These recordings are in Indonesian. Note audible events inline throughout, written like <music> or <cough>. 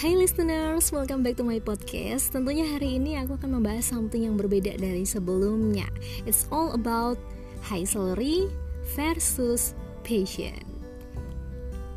Hai listeners, welcome back to my podcast. Tentunya hari ini aku akan membahas something yang berbeda dari sebelumnya. It's all about high salary versus passion.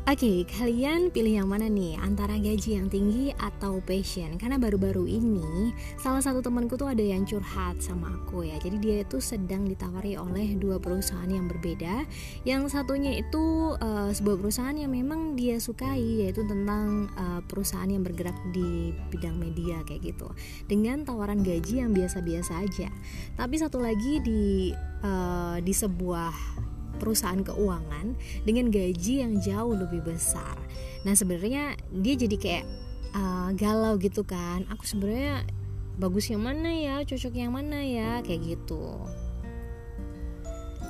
Oke, okay, kalian pilih yang mana nih? Antara gaji yang tinggi atau passion? Karena baru-baru ini salah satu temanku tuh ada yang curhat sama aku ya. Jadi dia itu sedang ditawari oleh dua perusahaan yang berbeda. Yang satunya itu uh, sebuah perusahaan yang memang dia sukai yaitu tentang uh, perusahaan yang bergerak di bidang media kayak gitu. Dengan tawaran gaji yang biasa-biasa aja. Tapi satu lagi di uh, di sebuah perusahaan keuangan dengan gaji yang jauh lebih besar. Nah sebenarnya dia jadi kayak uh, galau gitu kan. Aku sebenarnya bagus yang mana ya, cocok yang mana ya, kayak gitu.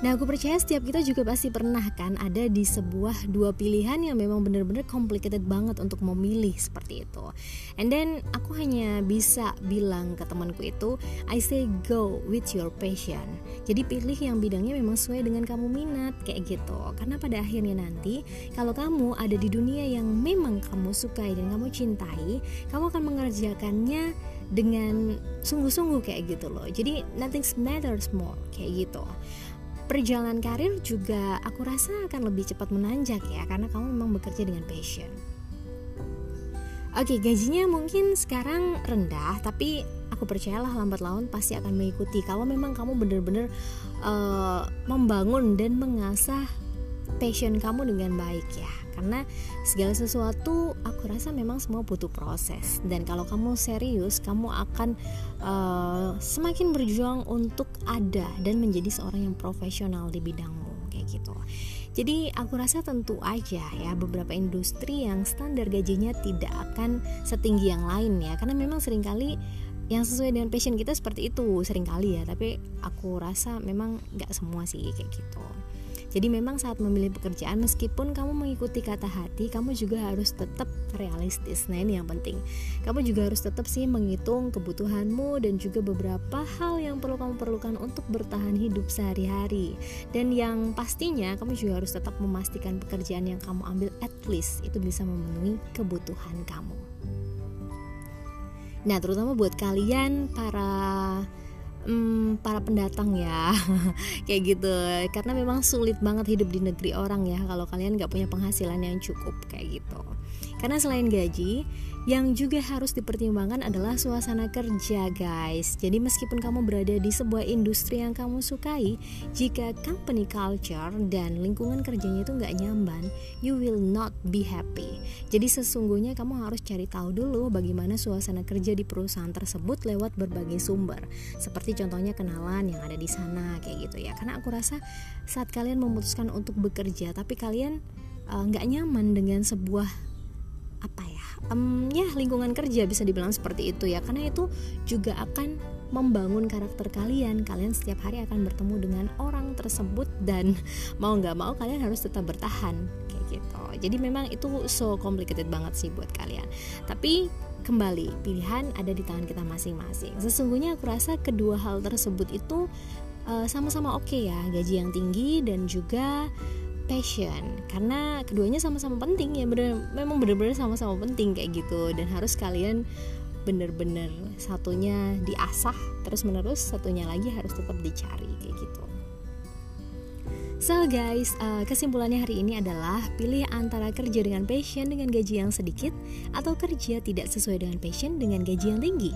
Nah aku percaya setiap kita juga pasti pernah kan ada di sebuah dua pilihan yang memang benar-benar complicated banget untuk memilih seperti itu. And then aku hanya bisa bilang ke temanku itu, I say go with your passion. Jadi pilih yang bidangnya memang sesuai dengan kamu minat kayak gitu. Karena pada akhirnya nanti kalau kamu ada di dunia yang memang kamu sukai dan kamu cintai, kamu akan mengerjakannya dengan sungguh-sungguh kayak gitu loh. Jadi nothing matters more kayak gitu perjalanan karir juga aku rasa akan lebih cepat menanjak ya karena kamu memang bekerja dengan passion. Oke, gajinya mungkin sekarang rendah, tapi aku percayalah lambat laun pasti akan mengikuti kalau memang kamu benar-benar uh, membangun dan mengasah passion kamu dengan baik ya. Karena segala sesuatu aku rasa memang semua butuh proses. Dan kalau kamu serius kamu akan uh, semakin berjuang untuk ada dan menjadi seorang yang profesional di bidangmu kayak gitu. Jadi aku rasa tentu aja ya beberapa industri yang standar gajinya tidak akan setinggi yang lain ya. Karena memang sering kali yang sesuai dengan passion kita seperti itu sering kali ya. Tapi aku rasa memang nggak semua sih kayak gitu jadi memang saat memilih pekerjaan meskipun kamu mengikuti kata hati, kamu juga harus tetap realistis. Nah, ini yang penting. Kamu juga harus tetap sih menghitung kebutuhanmu dan juga beberapa hal yang perlu kamu perlukan untuk bertahan hidup sehari-hari. Dan yang pastinya kamu juga harus tetap memastikan pekerjaan yang kamu ambil at least itu bisa memenuhi kebutuhan kamu. Nah, terutama buat kalian para hmm, para pendatang ya. <laughs> Kayak gitu. Karena memang sulit banget hidup di negeri orang ya kalau kalian nggak punya penghasilan yang cukup kayak gitu. Karena selain gaji yang juga harus dipertimbangkan adalah suasana kerja guys. Jadi meskipun kamu berada di sebuah industri yang kamu sukai Jika company culture dan lingkungan kerjanya itu nggak nyaman You will not be happy. Jadi sesungguhnya kamu harus cari tahu dulu bagaimana suasana kerja di perusahaan tersebut lewat berbagai sumber. Seperti contohnya kenalan yang ada di sana kayak gitu ya. Karena aku rasa saat kalian memutuskan untuk bekerja Tapi kalian eh, nggak uh, nyaman dengan sebuah apa ya um, ya lingkungan kerja bisa dibilang seperti itu ya. Karena itu juga akan membangun karakter kalian. Kalian setiap hari akan bertemu dengan orang tersebut dan <laughs> mau nggak mau kalian harus tetap bertahan jadi memang itu so complicated banget sih buat kalian. Tapi kembali pilihan ada di tangan kita masing-masing. Sesungguhnya aku rasa kedua hal tersebut itu uh, sama-sama oke okay ya gaji yang tinggi dan juga passion. Karena keduanya sama-sama penting ya bener memang bener-bener sama-sama penting kayak gitu. Dan harus kalian bener-bener satunya diasah terus menerus satunya lagi harus tetap dicari kayak gitu So guys, uh, kesimpulannya hari ini adalah pilih antara kerja dengan passion dengan gaji yang sedikit atau kerja tidak sesuai dengan passion dengan gaji yang tinggi.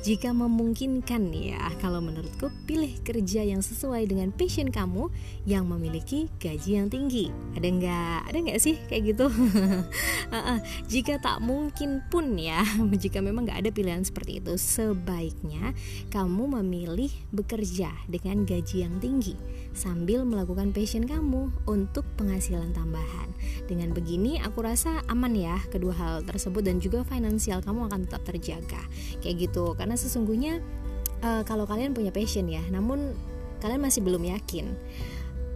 Jika memungkinkan ya, kalau menurutku pilih kerja yang sesuai dengan passion kamu yang memiliki gaji yang tinggi. Ada nggak? Ada nggak sih kayak gitu? <laughs> jika tak mungkin pun ya, <laughs> jika memang nggak ada pilihan seperti itu, sebaiknya kamu memilih bekerja dengan gaji yang tinggi sambil melakukan passion kamu untuk penghasilan tambahan. Dengan begini, aku rasa aman ya kedua hal tersebut dan juga finansial kamu akan tetap terjaga. Kayak gitu, karena sesungguhnya uh, kalau kalian punya passion ya, namun kalian masih belum yakin.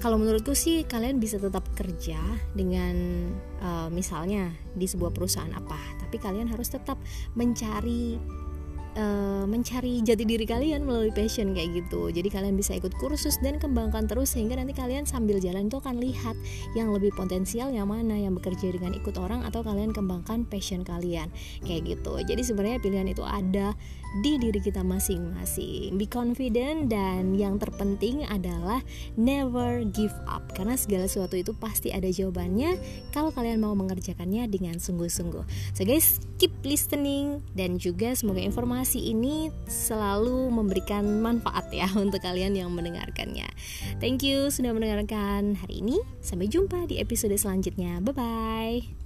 Kalau menurutku sih kalian bisa tetap kerja dengan uh, misalnya di sebuah perusahaan apa, tapi kalian harus tetap mencari uh, mencari jati diri kalian melalui passion kayak gitu. Jadi kalian bisa ikut kursus dan kembangkan terus sehingga nanti kalian sambil jalan itu akan lihat yang lebih potensial yang mana yang bekerja dengan ikut orang atau kalian kembangkan passion kalian kayak gitu. Jadi sebenarnya pilihan itu ada di diri kita masing-masing. Be confident dan yang terpenting adalah never give up karena segala sesuatu itu pasti ada jawabannya kalau kalian mau mengerjakannya dengan sungguh-sungguh. So guys, keep listening dan juga semoga informasi ini selalu memberikan manfaat ya <laughs> untuk kalian yang mendengarkannya. Thank you sudah mendengarkan hari ini. Sampai jumpa di episode selanjutnya. Bye bye.